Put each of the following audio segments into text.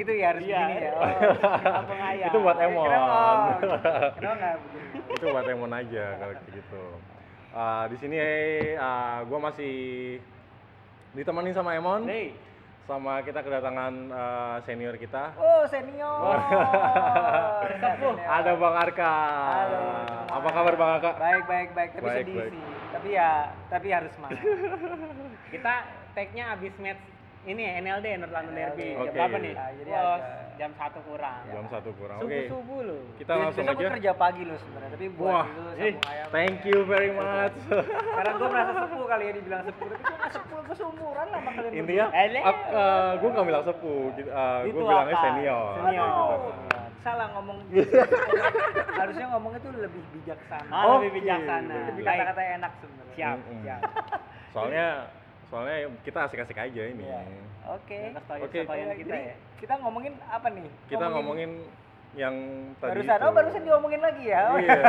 gitu ya harus Iya. begini ya. Oh. Ayam. itu buat Emon. Kenapa? Kenapa nggak begini? itu buat Emon aja kalau kayak gitu. Uh, di sini uh, gue masih ditemani sama Emon, Hey, sama kita kedatangan uh, senior kita. Oh senior. Senior. Ada Bang Arka. Halo. Apa kabar Bang Arka? Baik baik baik tapi Baik, sedih baik. sih. Tapi ya tapi harus semangat. kita tag-nya abis match ini ya NLD North London Derby. Oke. Jam berapa nih? Ah, jadi Wah, agak- jam satu kurang. Jam satu kurang. Oke. Subuh-subuh loh. Kita Bias- langsung aja. kerja pagi loh sebenarnya tapi buat Wah, itu eh, sabung ayam. thank you very much. Karena gue merasa sepuh kali ya dibilang sepuh tapi gue nggak sepuh gue seumuran lah sama kalian Intinya, Eh, le. gue gak bilang sepuh, gitu, uh, gue bilangnya apa? senior. Senior. gitu. berdua. salah ngomong harusnya ngomongnya tuh lebih bijaksana Oh, lebih bijaksana. lebih Baik. kata-kata enak sebenarnya Siap, siap. Soalnya, soalnya kita asik-asik aja ini. Iya. oke Oke. story Ya, kita jadi ya. kita ngomongin apa nih Kita ngomongin yang tadi barusan itu. oh barusan diomongin lagi ya oh, Iya,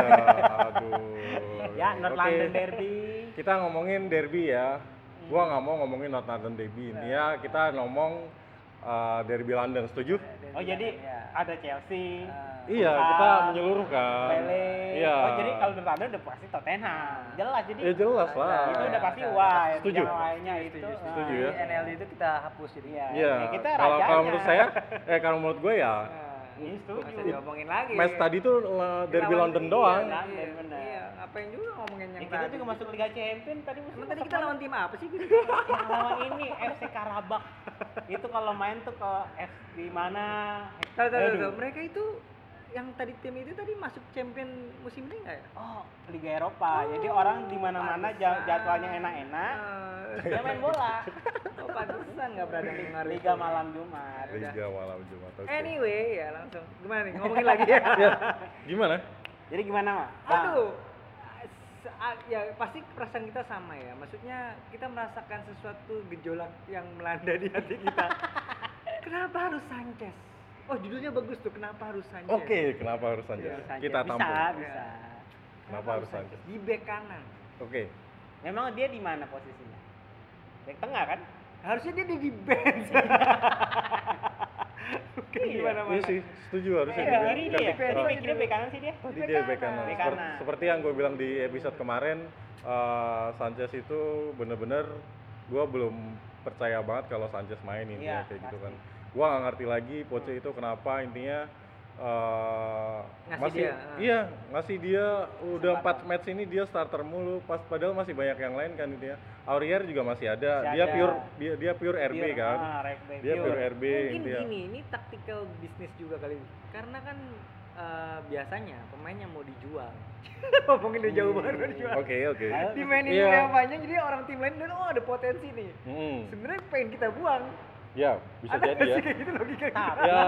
aduh. Ya, North Oke. London Derby. Kita ngomongin derby ya. Gua nggak mau ngomongin North London Derby. Intinya kita ngomong uh, derby London, setuju? Oh, jadi ya. ada Chelsea. Ah. Iya, kita menyeluruh kan. Pele. Iya. Oh, jadi kalau North London udah pasti Tottenham. Jelas jadi. Ya jelas lah. Itu udah pasti wah. Setuju. Yang lainnya itu. setuju, setuju. Setuju ah, ya. NLD itu kita hapus jadi Iya. Iya. Ya, kita Kalau menurut saya, eh kalau menurut gue ya, Nah, Ini setuju. Masa diomongin lagi match tadi tuh uh, derby London iya, doang. iya. Iya, ngapain juga ngomongin yang Ya, kita tadi juga masuk Liga Champion tadi musim Emang tadi kita lawan tim apa sih? yang lawan ini FC Karabakh. itu kalau main tuh ke F di mana? Tahu tahu tahu. Mereka itu yang tadi tim itu tadi masuk champion musim ini enggak ya? Oh, Liga Eropa. Jadi orang di mana-mana jadwalnya enak-enak. Eh, Dia main bola. Oh, pantesan enggak berada itu. Liga malam Jumat. Liga malam Jumat. oke. Anyway, ya langsung. Gimana nih? Ngomongin lagi ya. Ya, gimana? Jadi gimana, Mak? Bang? Aduh. Ya pasti perasaan kita sama ya. Maksudnya kita merasakan sesuatu gejolak yang melanda di hati kita. Kenapa harus Sanchez? Oh judulnya bagus tuh. Kenapa harus Sanchez? Oke, kenapa harus Sanchez? Iya, Sanchez. Kita bisa, tampung. bisa. Kenapa harus Sanchez? Di back kanan. Oke. Memang dia di mana posisinya? Back tengah kan? Harusnya dia di bench. Oke, Iya. gimana Iya mana? sih, setuju harusnya. Eh, juga. hari ini ya. Pikirnya bek kanan sih dia. Tadi Bek dia kanan. bek kanan. Bek Seper- kanan. Seperti yang gue bilang di episode kemarin, uh, Sanchez itu bener-bener gue belum percaya banget kalau Sanchez main ini Iya, kayak gitu pasti. kan. Gue nggak ngerti lagi Poche itu kenapa intinya uh, Ngasih masih dia, uh. iya ngasih dia udah empat match ini dia starter mulu pas padahal masih banyak yang lain kan intinya Aurier juga masih ada Masih dia ada. pure dia dia pure RB Pure, kan ah, dia pure RB Mungkin dia gini, ini tactical bisnis juga kali. Karena kan eh, biasanya pemain yang mau dijual. Ngomongin udah jauh banget mau dijual. oke oke Ayo. Dimainin Iya. yang banyak jadi orang tim lain bilang oh ada potensi nih. Hmm, Sebenarnya pengen kita buang. Ya bisa ada jadi ya sih kayak gitu logika kita? Tapi- ya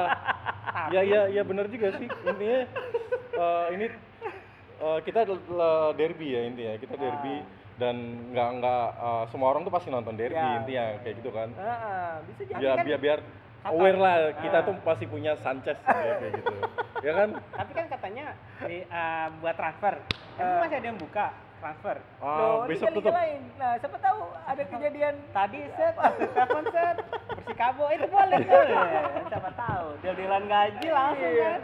Tapi- ya ya ya benar juga sih intinya eh, ini eh, kita derby ya intinya kita derby dan nggak nggak eh, semua orang tuh pasti nonton derby Ya. intinya kayak gitu kan Heeh, bisa jadi. ya kan biar biar kata- aware lah kita Ah. tuh pasti punya Sanchez ya, kayak gitu ya kan Tapi kan katanya di, eh, buat transfer. Emang masih ada yang buka transfer? Ah, Loh, besok tutup lain. Nah, siapa tahu ada kejadian Tadi set, telepon set, Persikabo itu boleh boleh. Siapa tahu, deal-dealan gaji langsung Iya. kan.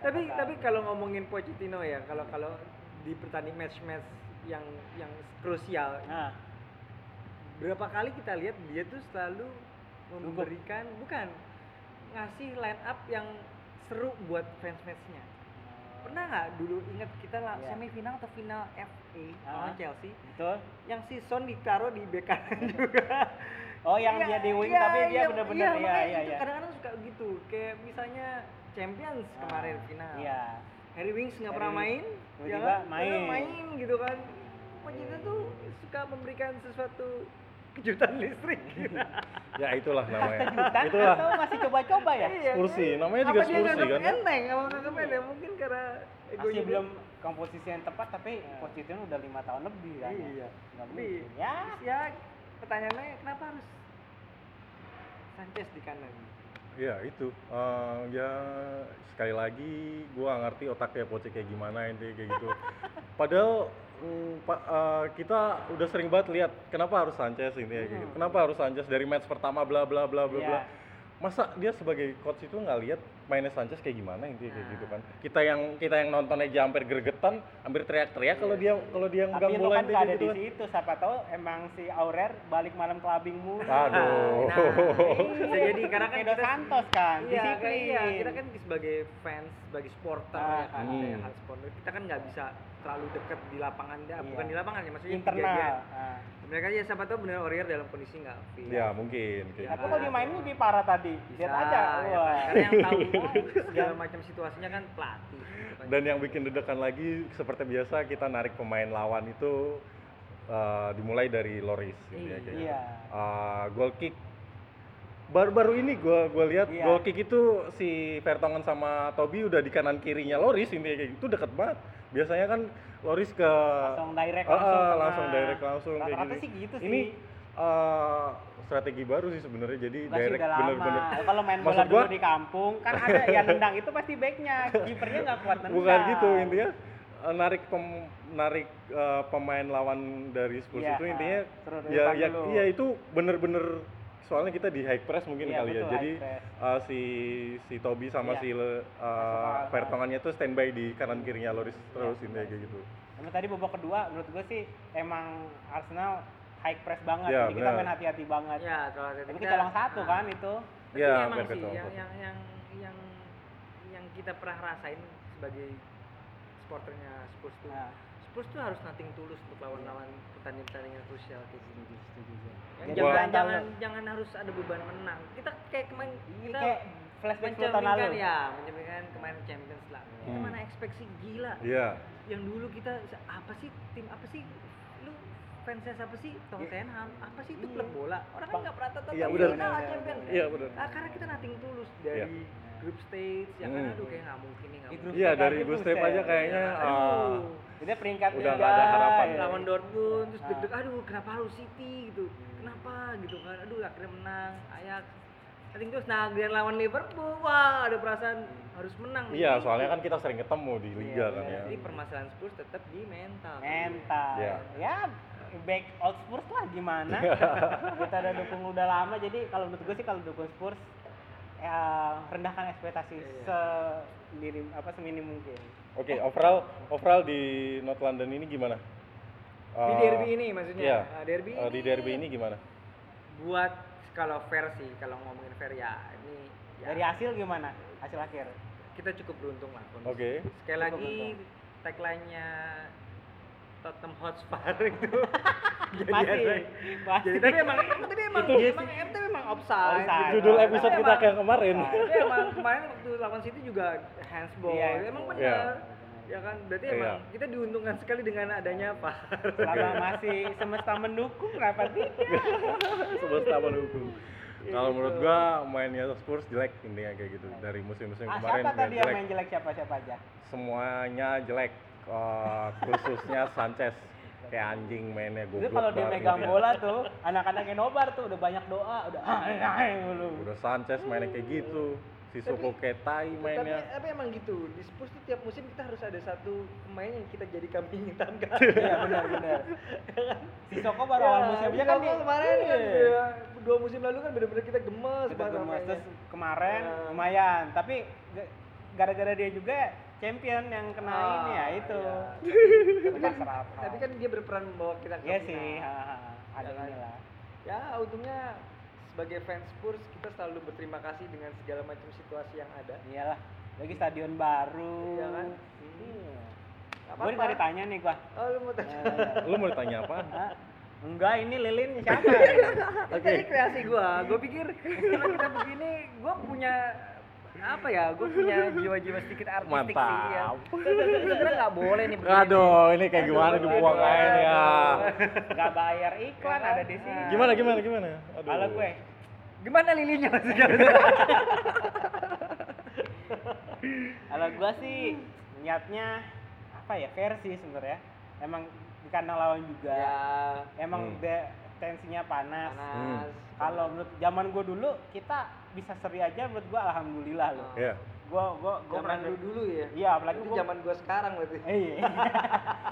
tapi tapi kalau ngomongin Pochettino ya kalau kalau di pertandingan match-match yang yang krusial Nah, berapa kali kita lihat dia tuh selalu memberikan bukan ngasih line up yang seru buat fans-fansnya pernah nggak dulu ingat kita lah Iya. semifinal atau final FA Ah. lawan Chelsea betul. yang si Son ditaruh di bek kanan juga Oh, yang Iya, dia di wing iya, tapi dia iya, bener-bener iya, ya makanya ya itu ya. kadang-kadang suka gitu kayak misalnya Champions kemarin final Iya. Harry Winks nggak pernah main, ya kan? main. Tiba-tiba main gitu kan. Pochettino tuh suka memberikan sesuatu kejutan listrik. ya itulah namanya Kejutan itulah atau masih coba-coba ya? Iya, Spursi, kan? namanya Apa juga dia Spursi, nganggap kan? Enteng, apa nganggap enteng? Mungkin karena egonya Masih dia. belum komposisi yang tepat tapi Pochettino udah lima tahun lebih kan. Iya. Nggak Tapi mungkin. Ya. ya pertanyaannya kenapa harus Sanchez di kanan? Ya itu, Eh, ya sekali lagi gua nggak ngerti otaknya Poche kayak gimana intinya kayak gitu. Padahal mm, pa- eh, kita udah sering banget lihat kenapa harus Sanchez ini ya, kayak gitu. Kenapa harus Sanchez dari match pertama bla bla bla bla bla. Iya. Masa dia sebagai coach itu nggak lihat mainnya Sanchez kayak gimana intinya kayak Nah. gitu kan. Kita yang kita yang nonton aja hampir gregetan, hampir teriak-teriak kalau dia kalau dia nggak bola kan ada gitu di kan. situ, siapa tahu emang si Aurer balik malam clubbing mulu. Aduh. Nah, bisa jadi karena kan kita Santos kan, Iya, disiplin. kayak iya, kita kan sebagai fans, sebagai supporter Ah, ya kan, hmm. hal supporter, kita kan nggak bisa terlalu dekat di lapangan, ya, Iya. bukan di lapangan ya, maksudnya internal. Nah. Mereka ya siapa tahu benar Warrior dalam kondisi nggak fit. Ya mungkin kayak Ya, Tapi gitu. kalau dia main lebih parah tadi, Bisa, lihat aja. ya Wah. Karena yang tahu segala macam situasinya kan pelatih. Dan yang bikin deg-degan lagi seperti biasa kita narik pemain lawan itu eh, dimulai dari Loris gitu ya, kayak gitu. Iya. Eh, goal kick baru-baru ini gua gua lihat Iya. goal kick itu si Vertonghen sama Toby udah di kanan kirinya Loris intinya kayak gitu deket banget biasanya kan Loris ke Langsung direct Ah, langsung. tengah. langsung direct langsung kayak gitu. sih gitu sih. ini eh, strategi baru sih sebenarnya jadi Enggak sih direct bener-bener Kalau main bola dulu gua- di kampung kan ada yang nendang itu pasti backnya, kipernya nggak kuat nendang. bukan gitu intinya eh, narik pem- narik eh, pemain lawan dari Spurs Iya, itu intinya ya ya dulu. iya itu bener-bener soalnya kita di high press mungkin Iya, kali ya betul, jadi high press. eh, si si Toby sama Iya. si Le- Masuk Vertonghennya tuh standby di kanan kirinya Loris terus Iya. intinya kayak gitu Emang tadi babak kedua menurut gue sih emang Arsenal high press banget, Iya, jadi kita benar. main hati-hati banget. Ya, kalau ada Tapi kita colong satu ah. kan itu. Tapi Iya, emang sih yang, yang yang yang yang kita pernah rasain sebagai supporternya Spurs tuh. Nah, Spurs tuh harus nating tulus untuk lawan-lawan pertandingan-pertandingan krusial kayak gini. Ya, Jadi jangan mental jangan lu. jangan harus ada beban menang. Kita kayak kemarin kita kayak flashback 10 tahun lalu. ya, mencerminkan kemarin Champions lah. Kita Hmm. mana ekspektasi gila. iya Yang dulu kita apa sih tim apa sih lu fansnya siapa sih Tottenham apa sih itu Iya. klub bola orang kan nggak pernah tonton Iya, kita lah Benar, champion iya benar Ah, karena kita nating tulus dari Iya. Group stage ya kan Hmm. aduh kayak nggak mungkin nih nggak mungkin grup iya stage dari Step buset. aja kayaknya Iya. eh, Aduh. Udah peringkat Udah nggak ada harapan. ya. lawan Dortmund terus Ah. deg-deg aduh kenapa harus City gitu kenapa gitu kan aduh akhirnya menang Ajax nating terus nah Grand lawan Liverpool wah ada perasaan harus menang nih. iya soalnya kan kita sering ketemu di liga Iya, kan iya. ya jadi permasalahan Spurs tetap di mental mental. Iya. Ya back old Spurs lah gimana. kita udah dukung udah lama jadi kalau menurut gue sih kalau dukung Spurs ya rendahkan ekspektasi Iya. sendiri apa seminim mungkin. oke overall overall di North London ini gimana di Eh, derby ini maksudnya iya. Nah, derby eh, di derby ini gimana buat kalau fair sih kalau ngomongin fair ya ini ya, Dari hasil gimana? Hasil akhir. kita cukup beruntung lah. Oke. sekali Cukup lagi tagline-nya Tottenham Hotspur itu jadi ada- masih. jadi tapi emang tapi emang Itu emang tapi emang offside, Offside. gitu. judul Tapi episode kita emang- yang kemarin tapi emang kemarin waktu lawan City juga handsball Iya, emang handsball. benar Iya. ya kan berarti Iya. emang kita diuntungkan sekali dengan adanya apa Selama masih semesta mendukung kenapa tidak? semesta mendukung Ya kalau gitu. menurut gua mainnya Spurs jelek intinya kayak gitu dari musim-musim Ah, kemarin siapa tadi yang main jelek siapa siapa aja? semuanya jelek Eh, khususnya Sanchez kayak anjing mainnya Itu goblok kalau dia megang bola tuh, anak-anaknya nobar tuh udah banyak doa, udah dulu. udah Sanchez mainnya kayak gitu si Suko Ketai tapi, mainnya tapi emang gitu di Spurs tuh tiap musim kita harus ada satu pemain yang kita jadi kambing hitamkan Iya benar benar. Si Soko baru awal musim aja kan kemarin kan Iya. dia- dua musim lalu kan bener-bener kita gemes Kita banget gemes terus kemarin Nah. lumayan, tapi ga- gara-gara dia juga champion yang kena Ah, ini ya itu. iya. tapi kan tapi kan dia berperan membawa kita ke Iya final. sih, ha, ha, ada Ya kan? inilah. ya untungnya sebagai fans Spurs kita selalu berterima kasih dengan segala macam situasi yang ada Iyalah, lagi stadion baru. Iya kan? Iya. Nggak Gue apa-apa. tadi tanya nih gua. oh lu mau tanya Eh, lu mau ditanya apa? Enggak, ini lilin siapa? Oke. Tadi kreasi gua, gua pikir kalau kita begini, gua punya apa ya? Gua punya jiwa-jiwa sedikit artistik sih ya. Mantap. Sebenarnya nggak boleh nih begini. aduh ini kayak Aduh, gimana aduh, dibuang aduh. aja nih ya Enggak bayar iklan ada di sini. gimana gimana gimana aduh Kalau gue, Gimana lilinnya maksudnya? kalau gue sih niatnya apa ya versi sebenarnya. Emang di kandang lawan juga. ya, Emang Hmm. Tensinya panas. panas. Kalau menurut zaman gue dulu kita bisa seri aja menurut gue alhamdulillah loh. ya gua gua gua Zaman pernah dulu dulu ya. Iya, apalagi Itu gua zaman gua sekarang berarti. Iya.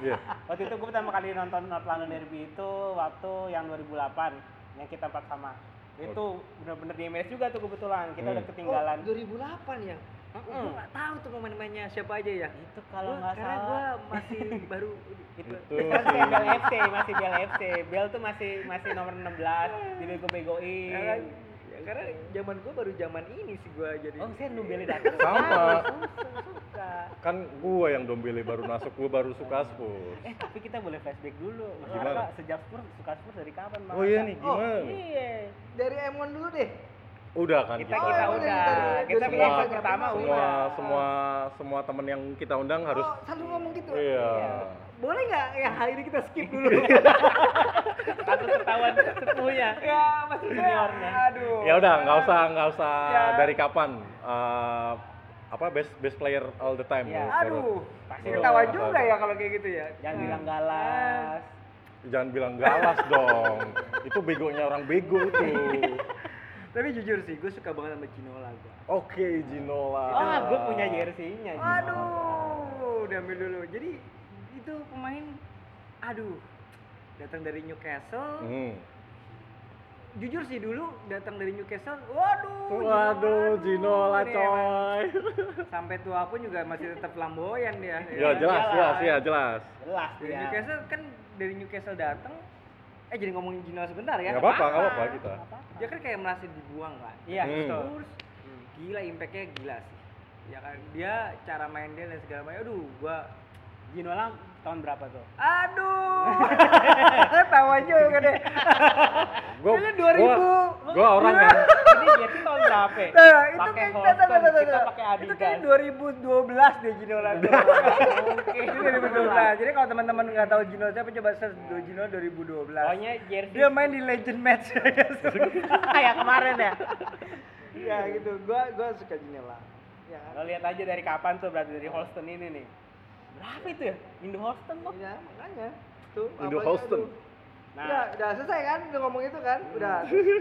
Iya. waktu itu gue pertama kali nonton North London Derby itu waktu yang 2008 yang kita empat sama itu bener-bener di Emirates juga tuh kebetulan kita Hmm. udah ketinggalan Oh, 2008 ya. Mm-mm. Gue nggak tahu tuh pemain-pemainnya siapa aja ya. itu kalau nggak karena salah gua masih baru itu Itu masih si- Bel FC masih Bel FC Bel tuh masih masih nomor 16 dibego-begoin ya kan? Ya, karena zaman gua baru zaman ini sih gua jadi. oh saya nunggu Bel datang Sama. Susah, susah. Kan gua yang Dombele baru masuk, gua baru suka Spurs. eh tapi kita boleh flashback dulu Mas Gimana? Sejak Spurs suka Spurs dari kapan Mas Oh iya nih, Oh, gimana? iya Dari M1 dulu deh. Udah kan kita kita. kita Oh, udah kita bilang dari- pertama semua udah semua semua temen yang kita undang harus Oh, selalu ngomong gitu. iya. Boleh nggak ya hari ini kita skip dulu? takut ketahuan sepuhnya ya, maksudnya. Juniornya. Aduh. Ya udah, nggak usah nggak usah Ya. dari kapan eh, apa best best player all the time. Iya. Vero. Aduh. Pasti Ketawa juga ya kalau kayak gitu ya. jangan Hmm. bilang galas Jangan bilang galas dong. Itu begonya orang bego itu. Tapi jujur sih, gue suka banget sama Ginola gua. Oke, Ginola. oh gue punya jersey-nya. Aduh, udah ambil dulu. Jadi itu pemain, aduh, datang dari Newcastle. Hmm. Jujur sih dulu datang dari Newcastle, waduh, Waduh, Ginola nih, coy. Sampai tua pun juga masih tetap flamboyan dia. Ya jelas, Jalan. jelas, ya jelas. jelas Dari Newcastle kan dari Newcastle datang, eh jadi ngomongin Ginola sebentar ya. Nggak apa-apa, nggak apa-apa kita. Dia kan kayak merasa dibuang kan. iya Hmm. betul Terus gila impactnya gila sih. Ya kan dia cara main dia dan segala macam. Aduh, gua Ginola tahun berapa tuh Aduh. Tawa juga deh. Gua, Kayaknya 2000. gua, gua orang yang ini jersey tahun berapa? Nah, itu kayak kita pakai Itu Adidas kayak 2012 deh Ginola. Oke. Itu 2012. Jadi kalau teman-teman nggak tahu Ginola siapa coba search Ginola 2012. pokoknya jersey Dia main di Legend Match. kayak kemarin ya Iya gitu. Gua gua suka Ginola. Ya kan? lo lihat aja dari kapan tuh berarti dari Holston ini nih berapa itu ya Indo Holston kok Iya, makanya. Tuh, Indo Houston. nah Udah, udah selesai kan? Udah ngomong itu kan? Udah.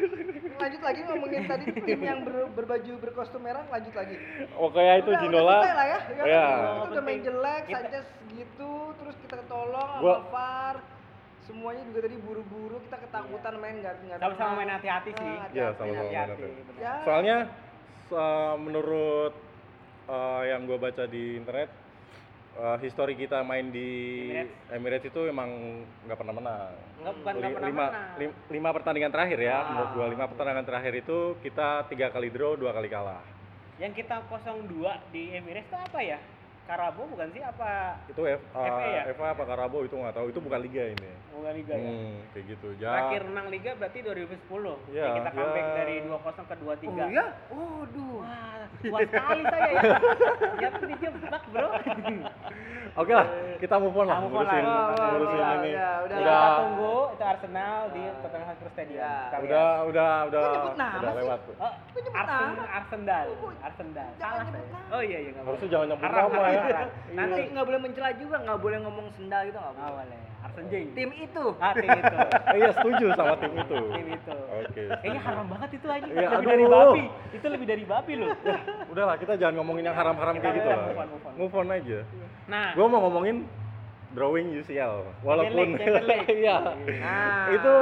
lanjut lagi ngomongin tadi tim yang ber- berbaju berkostum merah, lanjut lagi. oke ya itu Udah, Ginola. Udah selesai lah ya. ya kan? Iya. Kita udah main jelek, Kita- Sanchez gitu, terus kita ketolong sama Gua- VAR. Semuanya juga tadi buru-buru, kita ketakutan main nggak nggak Sama-sama main hati-hati sih. Iya, sama-sama main hati-hati. Ya. Soalnya menurut eh, yang gue baca di internet, eh, histori kita main di Emirates. Emirates, itu emang nggak pernah menang. Nggak, bukan nggak Li- pernah lima, menang. lim- lima pertandingan terakhir ya, Ah. menurut gua lima pertandingan terakhir itu kita tiga kali draw, dua kali kalah. yang kita 02 di Emirates itu apa ya Karabo bukan sih apa Itu F, eh, FA ya? FA apa Karabo itu nggak tahu, itu bukan liga ini. bukan liga ya Hmm, kayak gitu. Ya. terakhir menang liga berarti 2010 Ya, yang kita comeback ya. dari 2-0 ke 2-3 Oh iya? Oh, duh. wah kuat sekali saya ya ternyata dijebak bro Oke lah, kita move on lah, Move on ngurusin, lah. Wah, wah, ngurusin wah, ini. udah, udah. kita tunggu itu Arsenal di Tottenham Hotspur Stadium Ya. Udah, udah, udah, Kok nama udah sih? lewat. Oh, Kok nyebut Arsen? Arsenal, Oh, Arsenal. Salah saya. Oh iya iya Harusnya jangan nyebut nama ya. haram. Nanti Nanti nggak boleh mencela juga, nggak boleh ngomong sendal gitu nggak nggak boleh. Boleh. Arsen Jing. Tim itu. Ah, tim itu. Iya setuju sama tim itu. Tim itu. Oke. Kayaknya haram banget itu aja. Iya, lebih dari aduh. babi. Itu lebih dari babi loh. Udahlah kita jangan ngomongin yang haram-haram kayak gitu lah. move on, move on. Move on aja. Nah, Gue mau ngomongin drawing UCL. Walaupun iya. Nah, Itu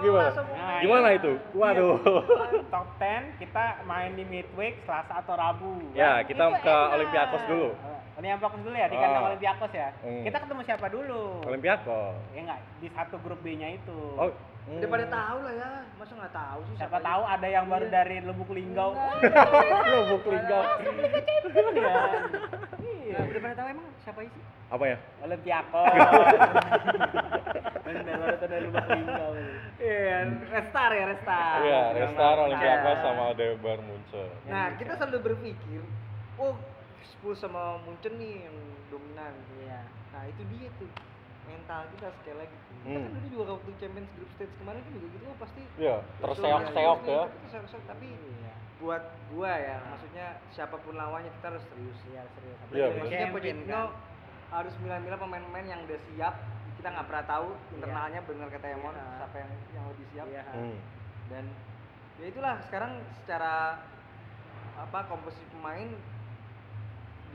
gimana? Nah, Gimana iya. itu? Waduh. top 10 kita main di midweek Selasa atau Rabu. Ya, Kan? kita Itu ke enak. Olympiakos dulu. Olympiakos dulu ya, di kandang Ah. Olympiakos ya. Hmm. Kita ketemu siapa dulu? Olympiakos. Ya enggak, di satu grup B-nya itu. Oh. hmm. Daripada tahu lah ya, masa nggak tahu sih? Siapa aja? tahu ada yang baru Iya. dari Lubuk Linggau. Lubuk Linggau. Iya. Nah, udah pada tahu emang siapa sih? Apa ya? Olympiakos. Bener baru tahu dari Lubuk Linggau. Iya, Restar ya, Restar. Iya, Restar, Olympiakos Iya. sama Bayern Munchen. Nah, kita selalu berpikir, oh, Spurs sama Munchen nih yang dominan. Iya. Nah, itu dia tuh mental kita sekali lagi. Kita Hmm. kan dulu juga waktu Champions Group Stage kemarin kan juga gitu, oh, pasti Iya, terseok-seok ya. Terseok-seok, tapi Iya. buat gua ya, maksudnya siapa pun lawannya kita harus serius. Iya, serius. Iya. Maksudnya Pochettino kan. harus milah-milah pemain-pemain yang udah siap. Kita nggak pernah tahu internalnya benar kata Emon Iya. siapa yang yang lebih siap. Iya. Hmm. Dan ya itulah sekarang secara apa komposisi pemain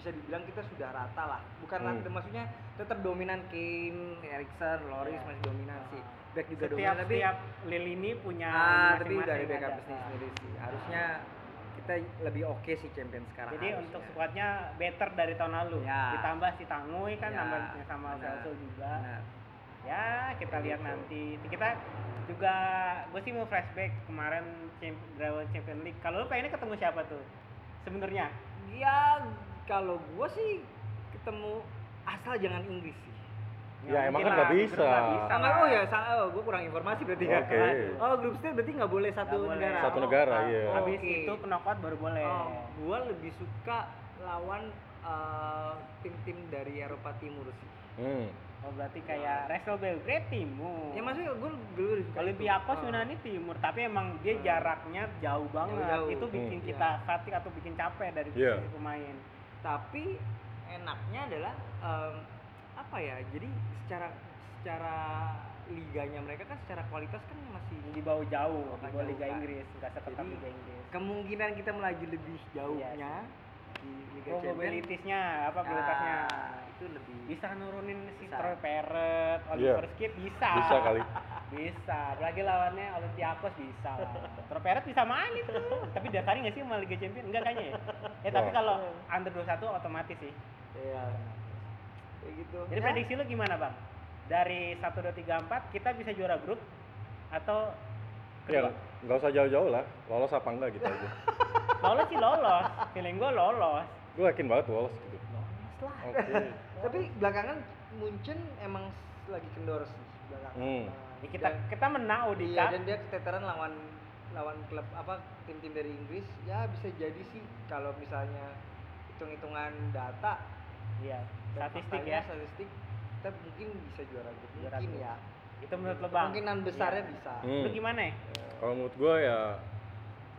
bisa dibilang kita sudah rata lah bukan Hmm. rata maksudnya tetap dominan Kane, Erikson, Loris Iya. masih dominan sih back juga Setiap dominan tapi setiap lini ini punya ah tapi udah ada masing-masing backup sendiri sih harusnya kita lebih oke sih champion sekarang Jadi harusnya. untuk squadnya better dari tahun lalu. Ya. Ditambah si Tanguy kan Ya, nambah sama benar. Celso juga. Benar. Ya kita Kayak lihat gitu. nanti. Kita juga gue sih mau flashback kemarin Dragon Champion League. Kalau lu pengennya ketemu siapa tuh? Sebenarnya ya kalau gua sih ketemu asal jangan Inggris sih Ya, emang mungkin kan lah, nggak bisa. nggak bisa Sama oh ya, oh, gue kurang informasi berarti ya. Oke. Oh, grup stage berarti nggak boleh satu boleh. negara. Satu Oh, negara, ah, iya. Habis oke. itu knockout baru boleh. Oh, gua lebih suka lawan eh, tim-tim dari Eropa Timur sih. Hmm. Oh berarti kayak Wrestle Belgrade timur. Ya maksudnya gue gue lebih suka Olympiakos itu. Yunani timur, tapi emang dia Hmm. jaraknya jauh banget. Jauh-jauh. Itu bikin Hmm. kita fatigue atau bikin capek dari sisi pemain. Tapi enaknya adalah em, apa ya? Jadi secara secara liganya mereka kan secara kualitas kan masih di bawah jauh di bawah Liga. Inggris nggak seketat Liga Inggris kemungkinan kita melaju lebih jauhnya di Liga Champions probabilitasnya apa probabilitasnya ah, itu lebih bisa nurunin si Bisa. Troy Parrot. Oliver Skip bisa. Bisa kali. bisa. Apalagi lawannya Olympiakos bisa. Lah Troy Parrot bisa main itu. Tapi daftarin nggak sih sama Liga Champions? Enggak kayaknya ya? Ya tapi kalau under 21 otomatis sih. Iya. Kayak gitu. jadi Ya, prediksi lu gimana bang? Dari 1, 2, 3, 4 kita bisa juara grup atau Ya, kedua? nggak usah jauh-jauh lah. Lolos apa enggak gitu aja. lolos sih lolos feeling gue lolos Gue yakin banget lolos gitu. lolos lah Oke. Tapi belakangan Munchen emang lagi kendor sih belakangan. Hmm. Ya, kita Dan- kita menang di Iya, dan dia keteteran lawan lawan klub apa tim-tim dari Inggris ya bisa jadi sih kalau misalnya hitung-hitungan data iya statistik ya statistik kita mungkin bisa juara grup Juara mungkin ya itu menurut lo bang kemungkinan besarnya Iya. bisa Hmm. lu gimana ya Kalau menurut gue ya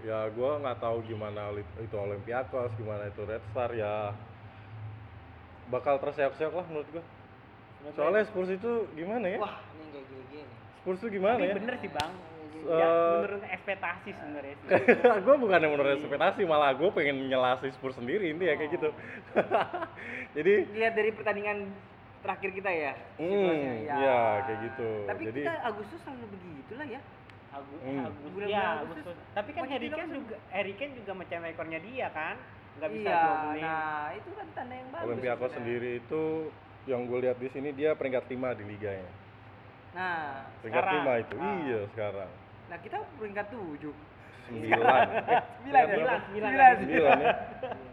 ya gue nggak tahu gimana itu Olympiakos, gimana itu Red Star ya bakal terseok-seok lah menurut gue. Soalnya lo? Spurs itu gimana ya? wah ini kayak gini-gini Spurs itu gimana tapi ya? bener sih bang Eh, ya menurut ekspektasi sebenarnya sih gue bukan yang menurut ekspektasi, malah gue pengen nyelasi Spurs sendiri ini ya kayak gitu. Jadi lihat dari pertandingan terakhir kita ya Hmm, situasinya, ya, kayak gitu. tapi Jadi- kita Agustus selalu begitu lah ya Agu, Hmm. Agus, Bulan-bulan ya, Agustus. Agustus. Tapi kan masuk. juga Harry Kane juga mecahin rekornya dia kan. Nggak bisa iya dua nah itu kan tanda yang bagus Olympiakos sendiri itu yang gue lihat di sini dia peringkat 5 di liganya. nah Peringkat Sekarang. 5 itu. Ah. Iya, sekarang. nah kita peringkat tujuh 9. Sembilan ya? Sembilan, Sembilan. Sembilan ya.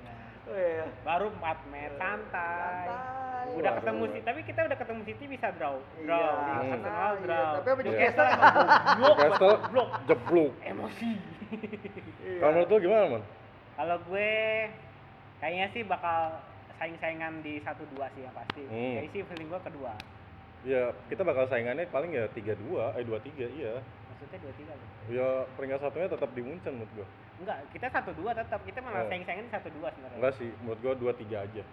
iya. Baru 4 match santai. Santai. Udah Waduh. ketemu sih, tapi kita udah ketemu City bisa draw. Iya, Draw. Di. Arsenal iya. draw. Tapi apa Iya. Newcastle goblok, Newcastle goblok. jeblok. Emosi. Iya. Kalau menurut lu gimana, Man? Kalau gue kayaknya sih bakal saing-saingan di 1-2 sih yang pasti. Hmm. Jadi sih feeling gue kedua. Ya, kita bakal saingannya paling ya 3-2, eh 2-3, iya. Maksudnya 2-3 loh. Ya, peringkat satunya tetap di Munchen menurut gua. Enggak, kita 1-2 tetap. Kita malah Oh. saing-saingan di 1-2 sebenarnya. Enggak sih, menurut gua 2-3 aja.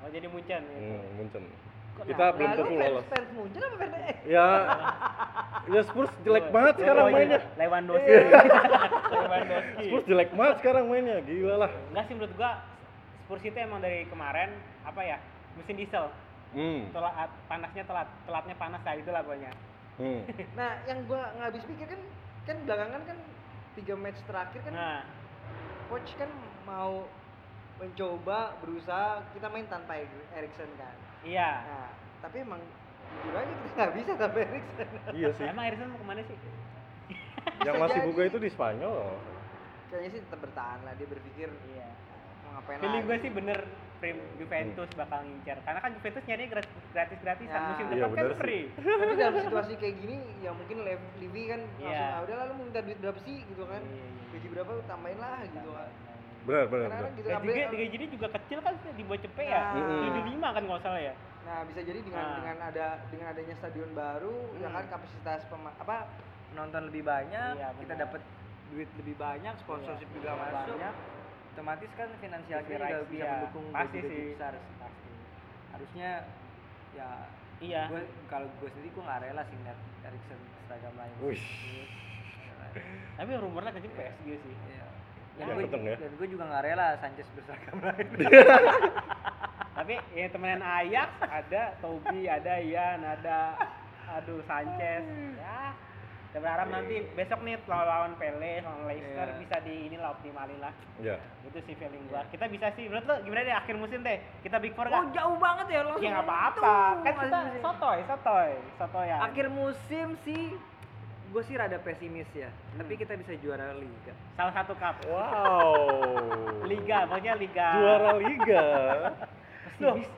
Oh jadi Munchen gitu. Hmm, Munchen. Kok Kita nah, belum tentu lolos. fans Munchen apa fans Ya, ya Spurs jelek Oh, banget oh, sekarang iya. mainnya. Lewandowski. Lewandowski. Spurs jelek banget sekarang mainnya, gila lah. Enggak sih menurut gua Spurs itu emang dari kemarin apa ya? Mesin diesel. Hmm, Telat panasnya telat, telatnya panas lah itulah pokoknya. Hmm. nah yang gua nggak habis pikir kan kan belakangan kan tiga match terakhir kan Nah, coach kan mau mencoba berusaha kita main tanpa Erikson kan iya. nah tapi emang jujur aja kita nggak bisa tanpa Erikson Iya sih. Emang Erikson mau ke mana sih? Yang masih buka itu di Spanyol. kayaknya sih tetap bertahan lah dia berpikir Iya. Mau ngapain Feeling gue sih bener Prim Juventus bakal ngincer karena kan Juventus nyari gratis gratisan Ya. musim Iya, depan kan bener sih. free. tapi dalam situasi kayak gini ya mungkin Lev, Livi kan Iya. langsung ah udah lalu minta duit berapa sih gitu kan Iya, iya. gaji berapa tambahin lah gitu kan Benar, benar, Karena benar. kan gitu Gaji juga gaji dia juga kecil kan di bawah cepet ya. Nah. Mm-mm. 75 kan nggak salah ya. Nah, bisa jadi dengan Nah. dengan ada dengan adanya stadion baru ya Hmm. kan kapasitas pema- apa penonton lebih banyak, Iya, kita dapat duit lebih banyak, sponsorship Iya, juga masuk. banyak. Otomatis kan finansial kita juga bisa iya. mendukung Pasti sih. besar sih. Pasti. Harusnya ya Iya. gue kalau gue sendiri gue nggak rela sih ngeliat Erikson seragam lain. Tapi rumornya ke PSG sih. Iya. Dan Ya, gue ya. dan gue juga nggak rela Sanchez berseragam lain. Tapi ya temenan Ajax ada Toby, ada Ian, ada aduh Sanchez. Ya. Kita berharap nanti besok nih lawan lawan Pele, lawan Leicester Iya. bisa di inilah optimalin lah. Ya. Itu sih feeling gua. Kita bisa sih, menurut lo gimana deh akhir musim deh? Kita big four Oh gak? jauh banget ya langsung. Ya nggak apa-apa. Kan kita musim. sotoy, sotoy, sotoy ya. Akhir musim sih gue sih rada pesimis ya. Hmm. Tapi kita bisa juara liga. Salah satu cup. Wow. Liga, pokoknya liga. Juara liga. Pesimis.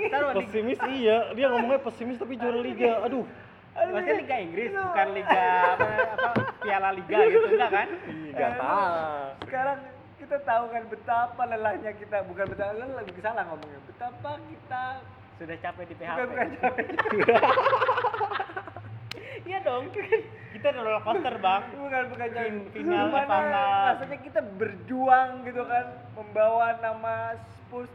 Liga. Pesimis iya, dia ngomongnya pesimis tapi juara liga. Aduh. Maksudnya Liga Inggris, bukan Liga apa, apa Piala Liga gitu enggak kan? Liga tahu. Sekarang kita tahu kan betapa lelahnya kita bukan betapa lelah lebih salah ngomongnya. Betapa kita Sudah capek di PHP. bukan bukan capek. Iya dong. Kita roller coaster, Bang. bukan bukan capek. Fin- final Cup. rasanya kita berjuang gitu kan membawa nama Spurs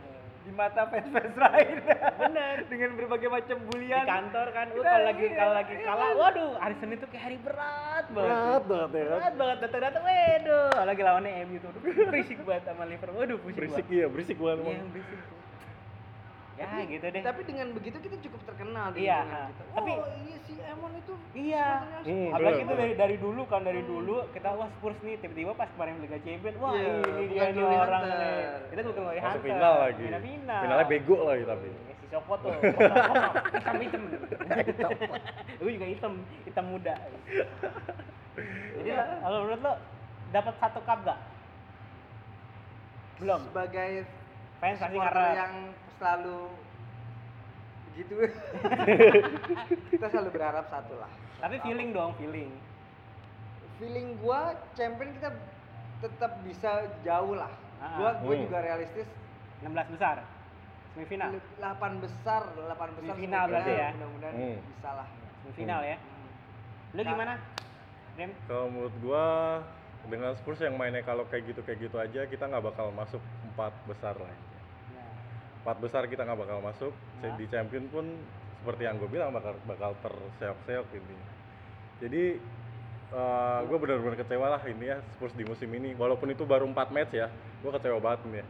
di mata fans-fans lain. Bener. Dengan berbagai macam Di bulian. kantor kan, Kita wah kalau lagi iya, kalau lagi iya. kalah, waduh, hari Senin tuh kayak hari berat banget. Berat banget ya. Berat banget datang-datang, waduh, lagi lawannya MU tuh, berisik banget sama Liverpool, waduh pusing Berisik banget. iya, berisik banget. Iya, berisik Ya gitu deh. Tapi dengan begitu kita cukup terkenal di Iya, ha. kita. Tapi- oh iya si Emon itu Iya. Hmm, Apalagi bener, itu bener. dari dari dulu kan dari dulu kita wah Spurs nih tiba-tiba pas kemarin Liga Champions wah Iya, ini dia bukan nih orang Hunter. nih. Kita bukan Glory Hunter. final lagi. Final final. Finalnya bego lagi tapi. Ya, si Soko tuh. hitam hitam. Gue juga hitam, hitam muda. Jadi kalau menurut lo dapat satu cup gak? Belum. sebagai Fans pasti karena yang selalu begitu kita selalu berharap satu lah tapi feeling dong, feeling. feeling gua champion kita tetap bisa jauh lah Ah. gua gua Hmm. juga realistis 16 besar. Semifinal. 8 besar 8 besar Semifinal berarti ya? mudah-mudahan Hmm. bisa lah Semifinal ya. Lo Nah. gimana? Rem? Kalau menurut gua dengan Spurs yang mainnya kalau kayak gitu kayak gitu aja kita nggak bakal masuk empat besar lah. Empat besar kita nggak bakal masuk. Nah. Di champion pun seperti yang gue bilang bakal bakal terseok-seok ini. Jadi eh gue benar-benar kecewa lah ini ya Spurs di musim ini. Walaupun itu baru 4 match ya, gue kecewa banget nih ya.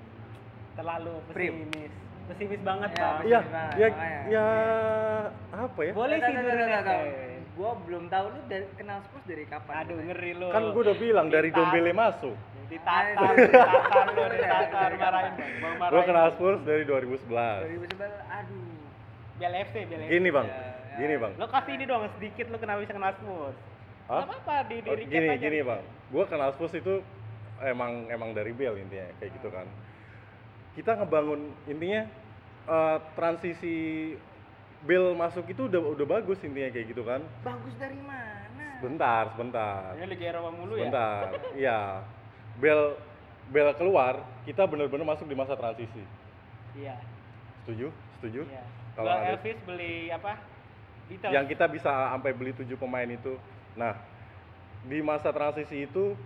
terlalu pesimis. Pesimis banget, Ya, Bang. pesimis. Iya, banget, ya, makanya. ya apa ya? Boleh sih gua belum tahu lu dari kenal Spurs dari kapan Aduh, ngeri lo. Kan gue udah bilang dari Dombele masuk. Ditatar, ditatar Dari- ditatar, marahin? Bang. Bang Gue marahin. kenal Spurs dari 2011. 2011 aduh Bial FC, Bial FC. Gini bang, Ya, ya. gini bang. Lo kasih ini dong sedikit lo kenapa bisa kenal Spurs. Hah? Gak apa-apa di di Oh, recap gini aja. gini bang, gue kenal Spurs itu emang emang dari Bell intinya kayak gitu kan. Kita ngebangun intinya eh, transisi Bell masuk itu udah udah bagus intinya kayak gitu kan. bagus dari mana Sebentar, sebentar, Ini Liga Eropa mulu ya. sebentar. Iya, Bell Bell keluar, kita bener-bener masuk di masa transisi. Iya. Setuju? Setuju? Iya. Kalau Elvis beli apa? Beatles. yang kita bisa sampai beli tujuh pemain itu. Nah, di masa transisi itu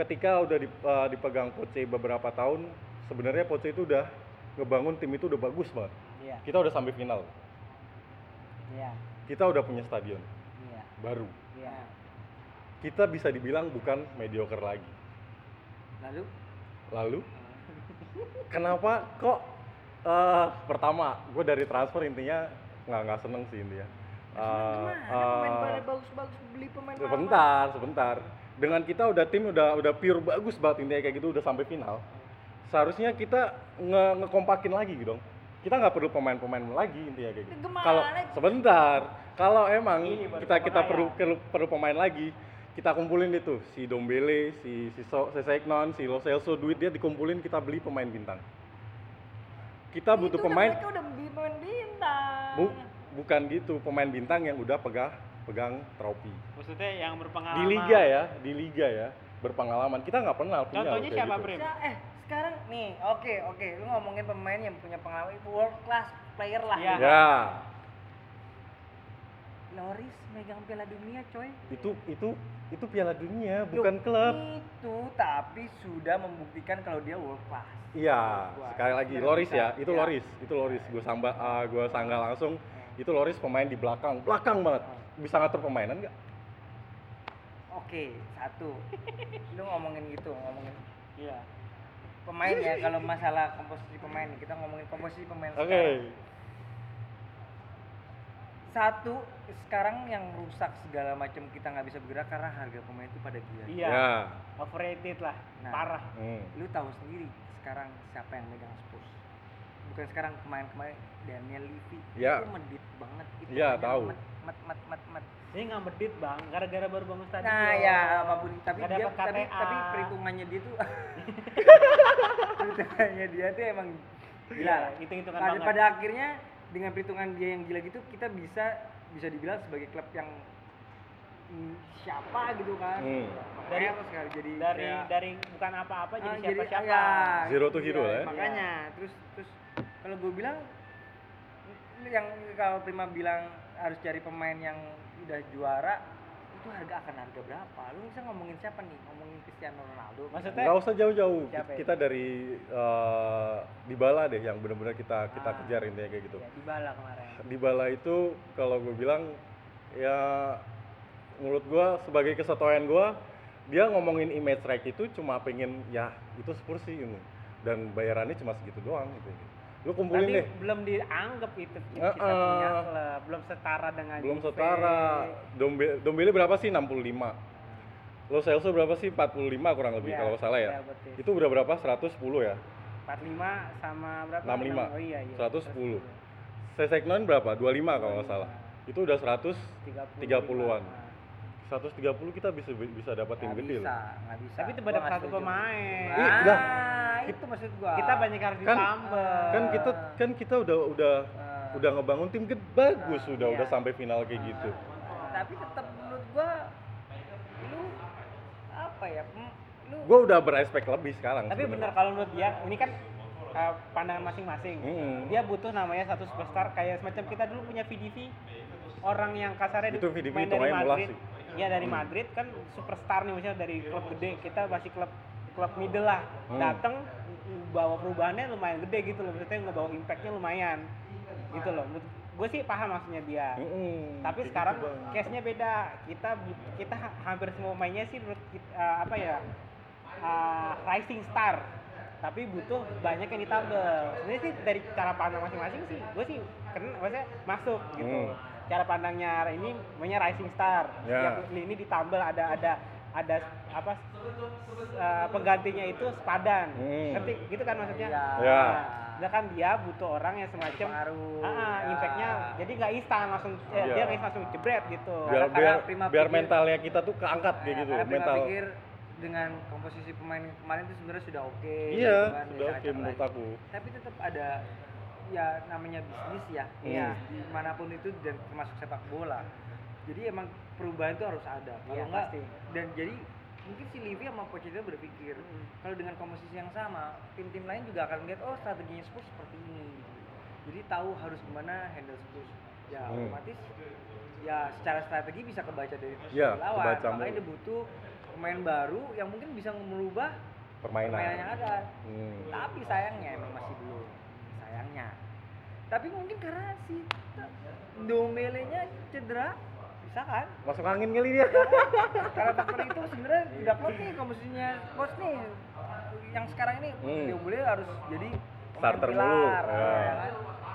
ketika udah eh, dipegang Poche beberapa tahun, sebenarnya Poche itu udah ngebangun tim itu udah bagus banget. Iya. Kita udah sampai final. Iya. Kita udah punya stadion Iya. baru. Iya. Kita bisa dibilang bukan mediocre lagi. Lalu Lalu kenapa kok eh, pertama gue dari transfer intinya nggak nggak seneng sih intinya. Pemain pada bagus-bagus beli pemain. Sebentar, sebentar. Dengan kita udah tim udah udah pure bagus banget intinya kayak gitu udah sampai final. Seharusnya kita nge ngekompakin lagi gitu dong. Kita nggak perlu pemain-pemain lagi intinya kayak gitu. Kalau sebentar, kalau emang Ini kita kita perlu, perlu perlu pemain lagi, kita kumpulin itu si Dombele, si si, so, si Seknon, si Lo Celso duit dia dikumpulin kita beli pemain bintang. Kita butuh Itu udah pemain mereka udah beli pemain bintang bu, bukan gitu, pemain bintang yang udah pegang pegang trofi Maksudnya yang berpengalaman. di liga ya di liga ya berpengalaman kita nggak pernah punya Contohnya siapa, gitu. Prim? Eh sekarang nih oke oke lu ngomongin pemain yang punya pengalaman world class player lah Iya. ya Loris megang piala dunia coy itu itu itu piala dunia bukan klub. itu tapi sudah membuktikan kalau dia world class. Iya sekali lagi itu Loris ya. itu Iya. Loris itu Loris. Gue samba ah, gue sanggah langsung. Itu Loris pemain di belakang. Belakang banget. Bisa ngatur permainan nggak? Oke satu. Lu ngomongin gitu ngomongin Iya. pemain ya kalau masalah komposisi pemain. Kita ngomongin komposisi pemain Oke. sekarang. Satu sekarang yang rusak segala macam kita nggak bisa bergerak karena harga pemain itu pada gila. Iya. Ya. Overrated lah. Nah. Parah. Hmm. Lu tahu sendiri sekarang siapa yang megang Spurs? Bukan sekarang kemarin-kemarin Daniel Levy Ya. itu medit banget itu. Iya, hanya tahu. Met, met, met, met, met. Ini nggak medit bang, gara-gara baru bangun stadion. Nah ya apa pun tapi Nggak dia tapi, tapi perhitungannya dia tuh perhitungannya dia tuh emang gila. Iya, hitung-hitungan pada, banget. pada akhirnya dengan perhitungan dia yang gila gitu kita bisa bisa dibilang sebagai klub yang mm, siapa gitu kan. Hmm. Dari- Dari sekali jadi dari kayak- dari bukan apa-apa jadi Ah, siapa siapa. ya, Zero to iya, hero lah ya. Makanya terus terus kalau gue bilang yang kalau Prima bilang harus cari pemain yang udah juara itu harga akan harga berapa? Lu bisa ngomongin siapa nih? Ngomongin Cristiano Ronaldo. Maksudnya Nggak usah jauh-jauh. Kita dari eh, Dybala deh yang benar-benar kita kita Ah. kejar intinya kayak gitu. ya, Dybala kemarin. Dybala itu kalau gue bilang ya menurut gue sebagai kesetuaian gue dia ngomongin image right itu cuma pengen ya itu Spurs sih ini dan bayarannya cuma segitu doang gitu. Lu kumpulin Tapi deh. belum dianggap itu kita Eh, punya eh. klub, belum setara dengan Belum Juve. setara. Dombe Dombele berapa sih? 65. Lo Celso berapa sih? 45 kurang lebih Iya, kalau salah ya. iya, betul. Itu udah berapa? 110 ya. 45 sama berapa? 65. Oh iya iya. 110. Seseknon berapa? 25 kalau nggak salah. Itu udah 100 30-an. 130 kita bisa bisa dapat tim gede bisa, loh. bisa. Tapi itu Gua nggak satu setuju. pemain. Ih, Ah, udah. itu maksud gua. Kita banyak harus Kan- ditambah. Kan kita kan kita udah udah Ah. udah ngebangun tim gede bagus udah Iya. udah sampai final kayak gitu. tapi tetap menurut gua lu apa ya? mm, Lu Gue udah berespek lebih sekarang. Tapi sebenarnya. bener kalau menurut dia, ini kan uh, pandangan masing-masing. Mm-mm. Dia butuh namanya satu superstar kayak semacam kita dulu punya VDV orang yang kasarnya Itu di- VDV main itu dari Madrid. sih. Ya dari Hmm. Madrid kan superstar nih misalnya dari klub gede, kita masih klub klub middle lah. Hmm. Datang bawa perubahannya lumayan gede gitu loh, maksudnya ngebawa impactnya lumayan gitu loh. Gue sih paham maksudnya dia. Mm-mm, Tapi sekarang gitu, Bang. case-nya beda. Kita kita ha- hampir semua mainnya sih menurut kita, uh, apa ya? uh, rising star. Tapi butuh banyak yang ditambah. Sebenarnya sih dari cara pandang masing-masing sih, gue sih kena maksudnya masuk gitu. Hmm. Cara pandangnya ini namanya rising star. Ya. Setiap ini ditambah ada ada ada apa uh, penggantinya itu sepadan. Hmm. Ngerti gitu kan maksudnya? Iya. Ya. Nah, kan dia butuh orang yang semacam Pengaruh, Ah, ah, ya. impactnya jadi nggak instan langsung eh, Iya. dia nggak instan langsung jebret gitu. biar Karena- biar karena Prima biar pikir- mentalnya kita tuh keangkat kayak Nah, gitu karena Prima mental pikir dengan komposisi pemain kemarin itu sebenarnya sudah oke iya gitu kan, sudah ya, oke cara-cara menurut aku tapi tetap ada ya namanya bisnis ya. Iya. di mana pun itu dan termasuk sepak bola. Jadi emang perubahan itu harus ada. Kalau Iya, enggak pasti. dan jadi mungkin si Livi sama Pochettino berpikir kalau dengan komposisi yang sama tim-tim lain juga akan melihat oh strateginya Spurs seperti ini. Jadi tahu harus gimana handle Spurs. Ya Hmm. otomatis ya secara strategi bisa kebaca dari Iya, lawan. kebaca makanya dia butuh pemain baru yang mungkin bisa merubah permainan, permainan yang ada. Hmm. tapi sayangnya emang masih belum sayangnya tapi mungkin karena si Dombele-nya cedera bisa kan masuk angin kali dia karena faktor itu sebenarnya tidak kuat nih komposisinya bos nih yang sekarang ini Hmm. Dombele harus jadi Starter pilar, mulu, ya ya. kan?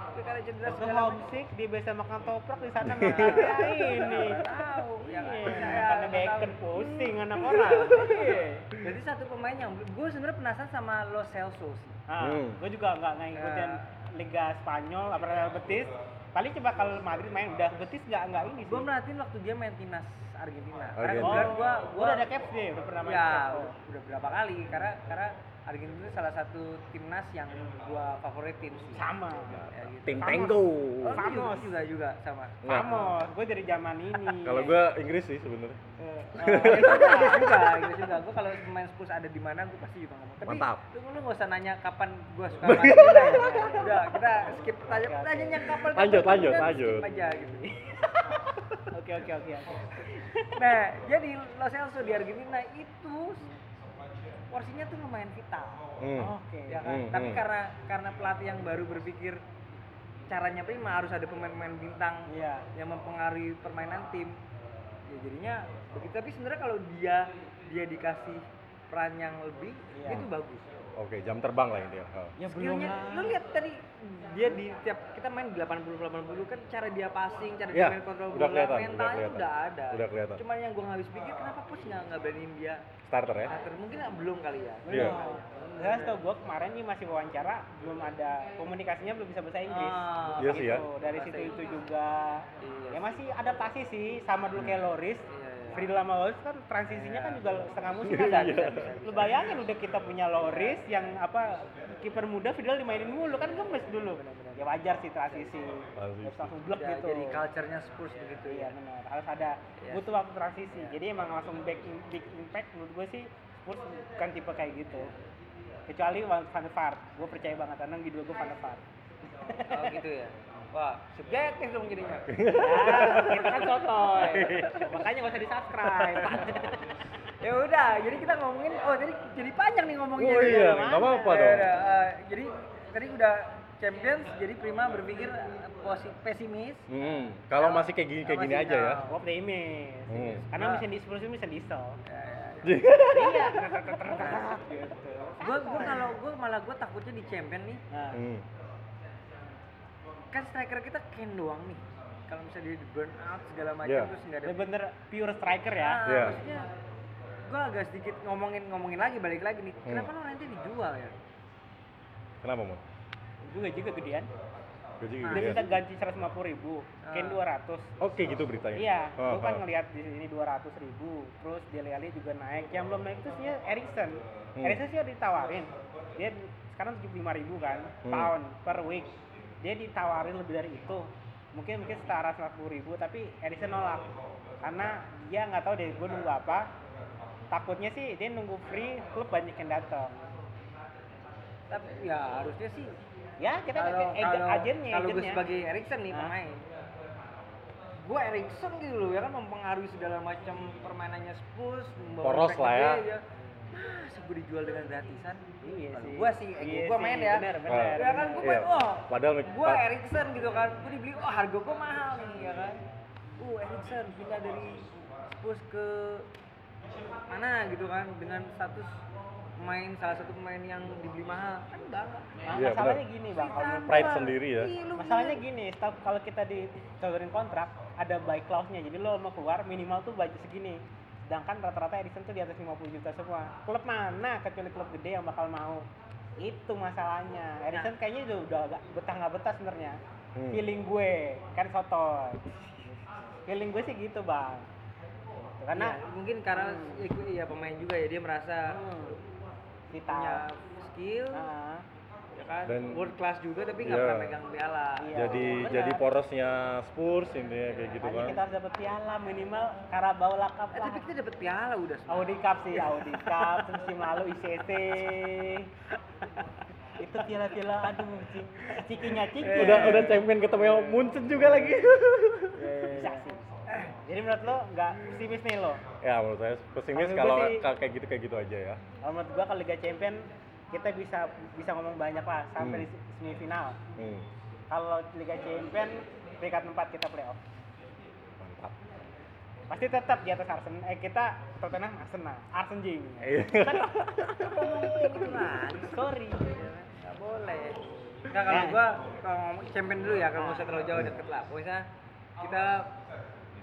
tapi karena cedera segala homesick dia biasa makan toprak di sana nggak ada ini. Tahu ya kan? Iya, Karena bacon pusing anak orang. Jadi satu pemain yang gue sebenarnya penasaran sama Lo Celso sih Ah, Hmm. gue juga nggak nggak ngikutin Ya. Liga Spanyol apa Real Betis. Paling coba kalau Madrid main udah Betis nggak nggak ini sih. gue merhatiin waktu dia main timnas Argentina. Karena Argentina. kebetulan gua gua udah ada caps dia, udah pernah main ya caps. Oh. udah berapa kali karena karena Argentina itu salah satu timnas yang gua favoritin sih. Sama. Ya, gitu. tim tango Oh, lu juga, juga sama. Vamos, gue dari zaman ini. kalau gua Inggris sih sebenarnya Eh, Inggris juga, Inggris juga, Inggris juga. Gua kalau pemain Spurs ada di mana, gua pasti juga ngomong. Tapi Mantap. Lu, lu nggak usah nanya kapan gua suka ya. Udah, kita skip tanya pertanyaannya kapan. Lanjut, kapan, lanjut, lanjut. Skip aja gitu. Oke oke oke oke. Nah, jadi Lo Celso di Argentina itu porsinya tuh lumayan vital. Hmm. Oke. ya kan? Hmm, Tapi hmm. karena karena pelatih yang baru berpikir caranya prima harus ada pemain-pemain bintang Iya. yang mempengaruhi permainan tim. Ya jadinya begitu. Tapi sebenarnya kalau dia dia dikasih peran yang lebih Iya. itu bagus Oke, jam terbang lah intinya. Ha. Ya belum skillnya lah. lu lihat tadi dia di tiap kita main di 80 80 kan cara dia passing cara dia main kontrol udah bola udah mentalnya kelihatan. udah ada Udah kelihatan. cuman yang gua nggak habis pikir kenapa pos nggak nggak beraniin dia Starter ya. starter mungkin belum kali ya Iya. Saya tau gue kemarin nih masih wawancara belum ada komunikasinya belum bisa bahasa Inggris. Ah, Iya sih ya. Gitu. Dari situ itu juga. Iya Ya masih adaptasi sih sama dulu kayak Loris. Iya, iya. Friedel sama Loris kan transisinya kan juga setengah musim Iya, ada. iya. Lu bayangin udah kita punya Loris yang apa kiper muda Friedel dimainin mulu kan gemes dulu. Ya wajar sih transisi. Terus langsung blek Ya, gitu. jadi culture-nya Spurs begitu Iya ya benar, harus ada Iya. butuh waktu transisi. Jadi emang langsung big, big impact menurut gue sih Spurs bukan tipe kayak gitu. Kecuali Van der Vaart, gue percaya banget karena di dua gue Van der Vaart. oh gitu ya wah subjektif dong jadinya Ya, kita kan sotoy. Makanya gak usah di subscribe. ya udah jadi kita ngomongin oh jadi jadi panjang nih ngomongnya Oh iya, mana? nggak apa-apa Ya dong. eh, jadi tadi udah champions jadi prima berpikir eh, pesimis Hmm, kalau masih kayak gini kayak gini aja ya. Gue optimis. Hmm. Karena Nah. mesin di Spurs itu mesin diesel. Ya, ya, ya. Iya. gitu. gua kalau gua malah gua takutnya di champion nih Hmm. Kan striker kita Ken doang nih kalau misalnya dia di burn out segala macam Iya. terus nggak ada bener-bener pure striker ya. Ah, Iya. maksudnya gua agak sedikit ngomongin ngomongin lagi balik lagi nih Hmm. kenapa lo nanti dijual ya Kenapa, Mon? Gue juga gedean. Gaji Nah, Dia minta ganti 150 ribu, Ken Ah. 200. Oke gitu beritanya. Iya, Oh, gue kan oh. ngelihat di sini 200 ribu, terus Dele Alli juga naik. Yang belum naik itu sih Erikson. Hmm. Erikson sih udah ditawarin. Dia sekarang 75 ribu kan, Hmm. pound per week. Dia ditawarin lebih dari itu. Mungkin mungkin setara 150 ribu, tapi Erikson nolak. Karena dia nggak tahu deh, gue nunggu apa. Takutnya sih dia nunggu free, klub banyak yang datang. tapi ya harusnya sih Ya, kita kalau kayak kalau agennya, kalau gue sebagai Erikson nih pemain gue Erikson gitu loh ya kan mempengaruhi segala macam permainannya Spurs membawa Poros lah ya. Gue dijual dengan gratisan Iya sih. gua sih, ego Iya gua sih, main ya. Bener, bener. ya kan gue Iya. main oh Padahal gue Erikson gitu kan gue dibeli oh harga gue mahal nih ya kan uh Erikson pindah dari Spurs ke mana gitu kan dengan status pemain salah satu pemain yang dibeli mahal kan bangga Nah, Iya, masalahnya bener. gini bang, kalau Pride sendiri ya. Masalahnya gini, kalau kita dicodorin kontrak ada buy clause-nya. Jadi lo mau keluar minimal tuh budget segini. Sedangkan rata-rata Edison tuh di atas 50 juta semua. Klub mana kecuali klub gede yang bakal mau? Itu masalahnya. Edison kayaknya udah, udah agak betah nggak betah sebenarnya. Hmm. Feeling gue kan soto. Feeling gue sih gitu bang. Gitu. Karena Ya, mungkin karena Hmm. ya, pemain juga ya dia merasa hmm, punya skill Nah, ya kan Dan- world class juga tapi nggak Iya. pernah megang piala Iya. jadi benar. jadi porosnya Spurs intinya kayak gitu makanya kan. kita harus dapat piala minimal Carabao lah Cup Eh, lah. tapi kita dapat piala udah semua. Audi Cup sih, Audi Cup, terus musim lalu ICC. itu piala-piala aduh cing cikinya ciki. Udah udah champion ketemu yang Munchen juga lagi. bisa sih. Jadi menurut lo nggak pesimis nih lo? ya menurut saya pesimis kalau kayak gitu kayak gitu aja ya. Kalau menurut gua kalau Liga Champion kita bisa bisa ngomong banyak lah sampai Hmm. di semifinal. Hmm, Kalau Liga Champion peringkat 4 kita playoff. mantap. Pasti tetap di atas Arsenal. Eh kita Tottenham Arsenal, Arsenal Jing. Iya. Kan sorry. Nggak boleh. Nggak kalau Eh. gua kalau ngomong champion dulu ya kalau nggak usah terlalu jauh deket lah. Pokoknya kita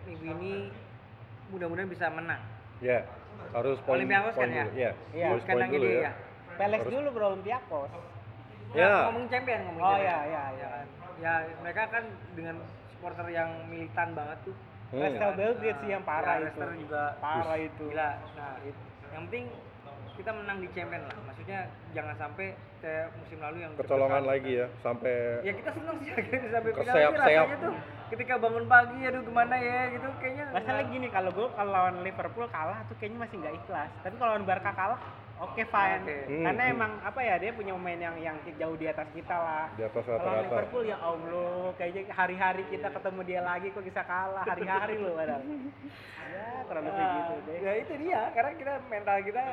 minggu ini mudah-mudahan bisa menang. Ya, harus poin Olympiakos poin kan ya? Iya, Iya, harus poin dulu ya. ya. Peles Harus- dulu bro Olympiakos. Ya. Ngomong champion ngomong Oh, iya, iya, iya. kan? Ya mereka kan dengan supporter yang militan banget tuh. Hmm. Leicester Belgrade sih yang parah Ya, itu. Leicester juga Parah itu. Gila. Nah, yang penting kita menang di champion lah. Maksudnya jangan sampai kayak musim lalu yang Kecolongan lagi ya sampai Ya kita senang sih akhirnya sampai final ini rasanya tuh ketika bangun pagi aduh gimana ya gitu kayaknya Masalah gini kalau gue kalau lawan Liverpool kalah tuh kayaknya masih nggak ikhlas. Tapi kalau lawan Barca kalah, oke fine. Oke. Hmm, Karena hmm. emang apa ya dia punya pemain yang yang jauh di atas kita lah. di atas Kalau lawan rata-rata. Liverpool ya Allah, kayaknya hari-hari kita ketemu dia lagi kok bisa kalah hari-hari loh padahal. Ya kurang lebih Ah, gitu deh. ya itu dia karena kita mental kita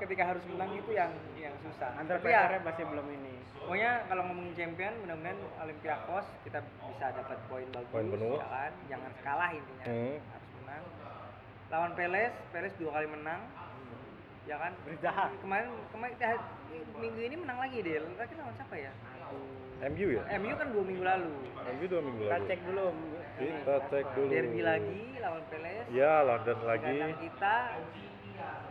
ketika harus menang itu yang yang susah Antar Tapi ya, masih belum ini. pokoknya kalau ngomongin champion mudah-mudahan Olympiakos kita bisa dapat poin bagus Poin penuh. ya kan jangan kalah intinya Hmm. harus menang lawan Peles Peles dua kali menang ya kan Berusaha. kemarin kemarin eh, minggu ini menang lagi deh lagi lawan siapa ya MU ya MU kan dua minggu lalu MU dua minggu Kita lalu cek dulu. kita cek dulu derby lagi lawan Peles ya London lagi kita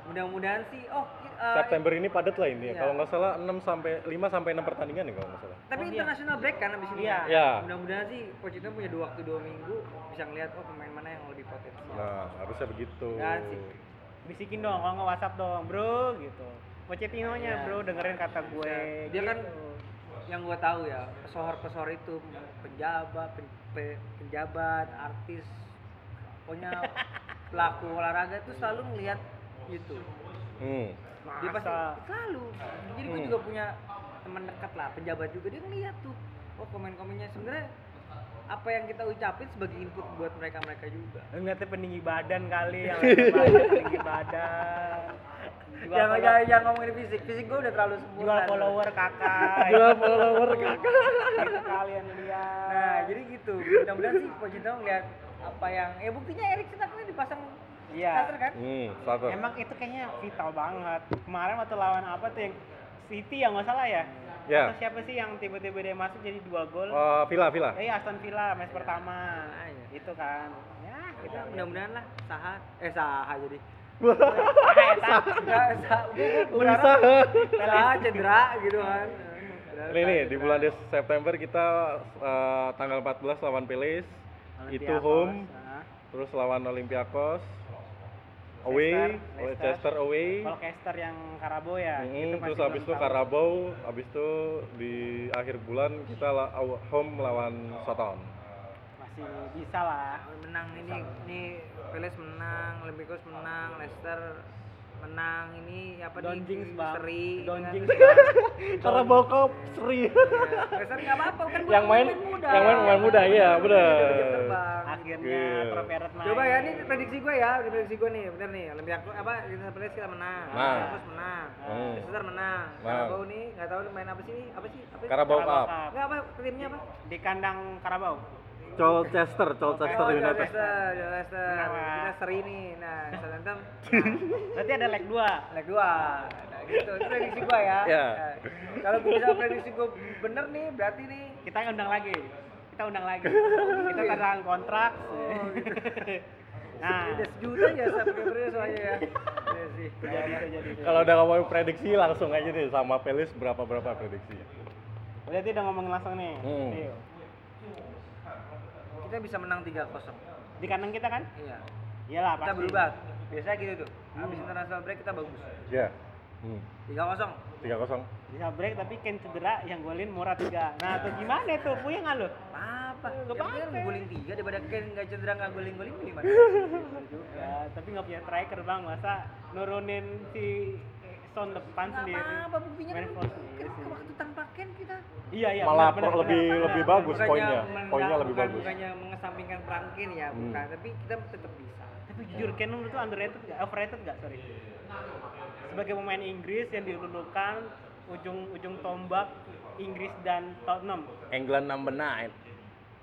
mudah-mudahan sih oh eh, September ini padat lah ini ya. Iya. Kalau nggak salah 6 sampai 5 sampai 6 pertandingan ya kalau nggak salah. tapi Oh, iya. international break kan abis ini Iya. Iya. mudah-mudahan sih Pochettino punya dua waktu dua minggu bisa ngeliat oh pemain mana yang lebih potensial Nah, harusnya begitu. Ya, sih. Bisikin dong, kalau nggak WhatsApp dong, bro, gitu. Pochettino-nya, Iya. bro, dengerin kata gue. Dia kan gitu. yang gue tahu ya pesohor-pesohor itu penjabat pen- pe- penjabat artis pokoknya pelaku olahraga itu selalu ngelihat YouTube Hmm. dia pasti Masa? selalu jadi gue Hmm. juga punya teman dekat lah pejabat juga dia ngeliat tuh oh komen-komennya sebenarnya apa yang kita ucapin sebagai input buat mereka mereka juga Ngeliatnya peninggi badan kali, yang badan, peninggi badan. Jual jangan jangan, jangan ngomongin fisik fisik gue udah terlalu sempurna jual follower kakak. Jual follower kakak. Itu kalian lihat. nah jadi gitu mudah-mudahan sih Pochettino ngeliat apa yang ya buktinya Erikson akhirnya dipasang Iya. starter kan Hmm. Emang itu kayaknya vital banget. Kemarin waktu lawan apa tuh yang City ya nggak salah ya? Ya. Atau siapa sih yang tiba-tiba dia masuk jadi dua gol? Oh, Villa, Villa. Eh Aston Villa match pertama. Ah, iya. Itu kan. Ya, kita mudah-mudahan lah saha eh saha jadi Ah, eta. Enggak, sa- gua- gua berharap Berusaha. saha cedera gitu kan Ini nih di bulan Des September kita eh, tanggal 14 lawan Palace. Itu home, nah. terus lawan Olympiakos. Away, Leicester, Leicester away. Colchester yang Karabo ya. Mm, itu terus habis itu. Karabau, habis itu di akhir bulan kita home lawan Soton. Masih bisa lah. menang ini ini Peles menang Olympiakos menang Leicester menang ini apa Don nih Jinx, Bang. seri Don kan? Jinx, Karabau Cup seri. Iya, Leicester nggak apa-apa kan yang main muda yang main pemain muda iya benar. Akhirnya Iya. trofi Red main. Coba ya, ini prediksi gue ya, prediksi gue nih, bener nih. Olympiakos apa kita Peles kita menang. Olympiakos menang, Hmm. Leicester menang. Karabau nih nggak tahu main apa sih? Apa sih? Apa sih? Karabau Cup. Nggak apa timnya apa? Di kandang Karabau. Colchester, Colchester Oh, United. Menang, Pak. Kita seri nih. Nah, Southampton Berarti ada leg 2. leg dua. Nah, gitu. Itu prediksi gua ya. Ya. Nah, kalau gua bisa prediksi gua bener nih, berarti nih Kita undang lagi. Kita undang lagi. Kita tanda tangan kontrak. nah, udah sejuta ya subscribernya soalnya ya. Iya sih. jadi bisa jadi. Kalau udah ngomongin prediksi langsung aja nih sama Pelis berapa berapa prediksi. Berarti udah ngomongin langsung nih. Hmm. Deal. Kita bisa menang 3-0. Di kandang kita kan? Iya. Iyalah Kita pasti. berubah. Biasanya gitu tuh. Habis international break kita bagus. Ya. Hmm. 3-0. 3-0. Bisa break tapi Ken cedera yang golin murah tiga. Nah, tuh gimana tuh? Puyeng nggak lu? Apa? Gak Yang penting apa-apa. guling 3 daripada Ken nggak cedera nggak guling-guling gimana? Ya, tapi nggak punya striker bang, masa nurunin si Son depan Nggak sendiri. apa-apa buktinya Main kan. kan sih. waktu tanpa Ken kita Iya iya. Malah benar, benar, pro- lebih benar. lebih bagus Bukannya poinnya. Poinnya lebih bukan- bagus. Bukannya mengesampingkan peran Ken ya, Hmm. bukan. Tapi kita tetap bisa. Tapi jujur Ken tuh underrated nggak? Overrated nggak? Sorry. Sebagai pemain Inggris yang dilulukan ujung-ujung tombak Inggris dan Tottenham. England number 9.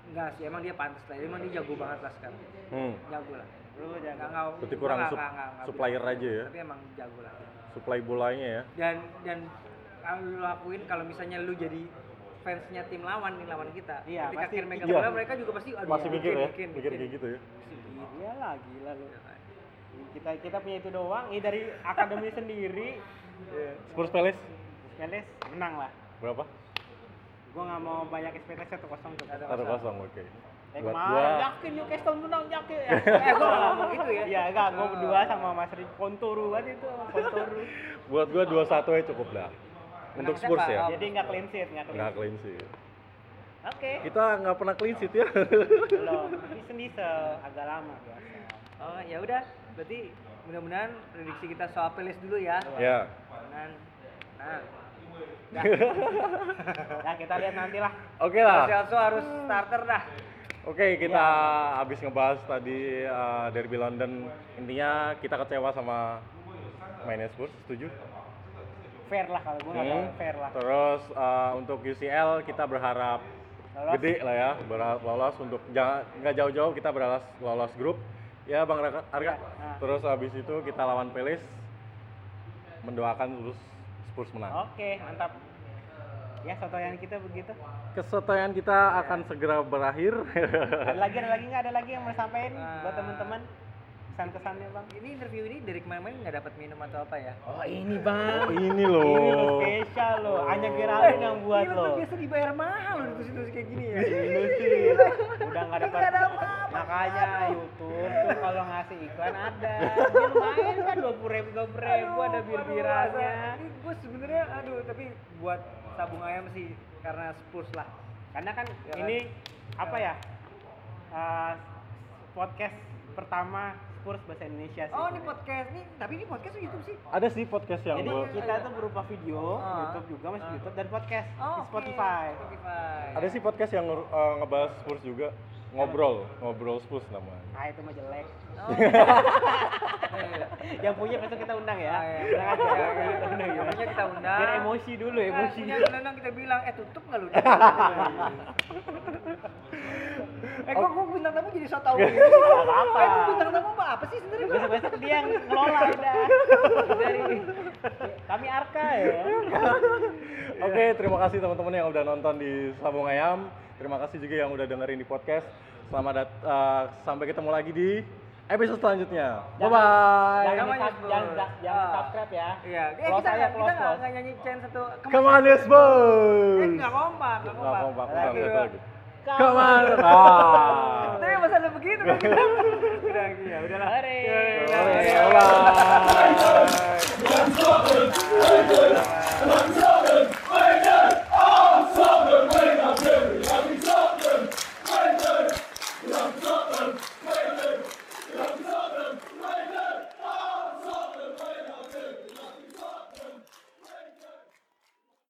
Enggak sih, emang dia pantas lah. Emang dia jago banget lah sekarang. Hmm. Jago lah. Lu Enggak, jago. enggak. Berarti kurang enggak, sup- enggak, enggak, enggak supplier aja ya. Tapi emang jago lah. Supply bolanya ya. Dan dan kalau lu lakuin kalau misalnya lu jadi fansnya tim lawan nih lawan kita. Iya, ketika pasti Ken megang iya. bola mereka juga pasti aduh, Masih mikir ya, bikin, mikir kayak gitu ya. Iyalah gila lu. Kita kita punya itu doang. Ini dari akademi sendiri. Spurs Palace Peles menang lah. berapa? Gua nggak mau banyak ekspektasi satu kosong tuh. Ada 1-0 oke. Eh, Buat kemarin gua yakin Newcastle menang yakin. Ya. Eh, gua ngomong gitu ya. Iya, enggak, gua Oh. berdua sama Mas Ri Konturu banget itu, Konturu. buat gua 2-1 aja cukup dah. Untuk Menang Spurs siapa? ya. Jadi nggak clean sheet, nggak clean Nggak sheet. clean sih. Oke. Kita nggak pernah clean sheet ya. Belum, sendise agak lama biasa. Oh, ya udah. Berarti mudah-mudahan prediksi kita soal Peles dulu ya. ya. Nah, nah. Ya kita lihat nanti lah. Oke lah. Celso harus starter dah. Oke, kita habis ngebahas tadi uh, derby London. Intinya kita kecewa sama mainnya Spurs, setuju? Fair lah kalau tahu Hmm. fair lah. Terus uh, untuk UCL kita berharap Lolos. gede lah ya, berharap lolos untuk nggak jauh-jauh kita berharap lolos grup. Ya Bang. Iya, nah. Terus habis itu kita lawan Palace. mendoakan terus Spurs menang. Oke, mantap. Ya, sotoyan kita begitu. Kesotoyan kita akan segera berakhir. Ada lagi, ada lagi nggak? Ada lagi yang mau sampaikan buat Ah. teman-teman? Kesan-kesannya, Bang? Ini interview ini dari kemarin-kemarin nggak dapat minum atau apa ya? Oh, ini, Bang. ini Ini lo loh. spesial lo. Hanya Geraldine yang buat lo. gua biasa dibayar mahal loh di situs kayak gini ya. Ini sih. Udah nggak dapat. Makanya YouTube tuh kalau ngasih iklan ada. Lumayan kan dua puluh ribu, dua puluh ribu ada bir biranya. Ini gue sebenarnya aduh tapi buat sabung ayam sih karena Spurs lah. Karena kan Ya kan? ini apa ya? eh, podcast pertama Spurs bahasa Indonesia sih. Oh ini podcast nih, tapi ini podcast tuh YouTube sih. Ada sih podcast yang Jadi gua- kita tuh berupa video, Ah. YouTube juga masuk Ah. YouTube dan podcast Oh, di. Spotify. Spotify. ada sih podcast yang eh, ngebahas Spurs juga. Ngobrol, ngobrol Spurs namanya. Ah itu mah jelek. Oh. Yang punya besok kita undang ya. Ah, iya. Bilang aja Iya, kita iya. undang ya. Yang punya kita undang. Biar emosi dulu, emosi. Nah, punya kita bilang, eh tutup nggak lu? eh kok gue bintang tamu jadi so tau gitu sih? apa-apa. Eh gue bintang tamu apa, apa sih sebenarnya? Besok-besok dia yang ngelola udah. Dari kami Arka ya. Oke, terima kasih teman-teman yang udah nonton di Sabung Ayam. Terima kasih juga yang udah dengerin di podcast. Selamat dat eh, sampai ketemu lagi di episode selanjutnya. Bye bye. Jangan, jangan, jangan Ah. subscribe ya. Iya, eh, Close kita nggak kita nggak nggak nyanyi chain satu. Come on, yes, Eh nggak kompak, nggak Nggak kompak. Lagi kompak, lagi. On. Ah. Tapi masa ada begitu kan? Udah, iya, udahlah. Mari. Oke, bye. Bye.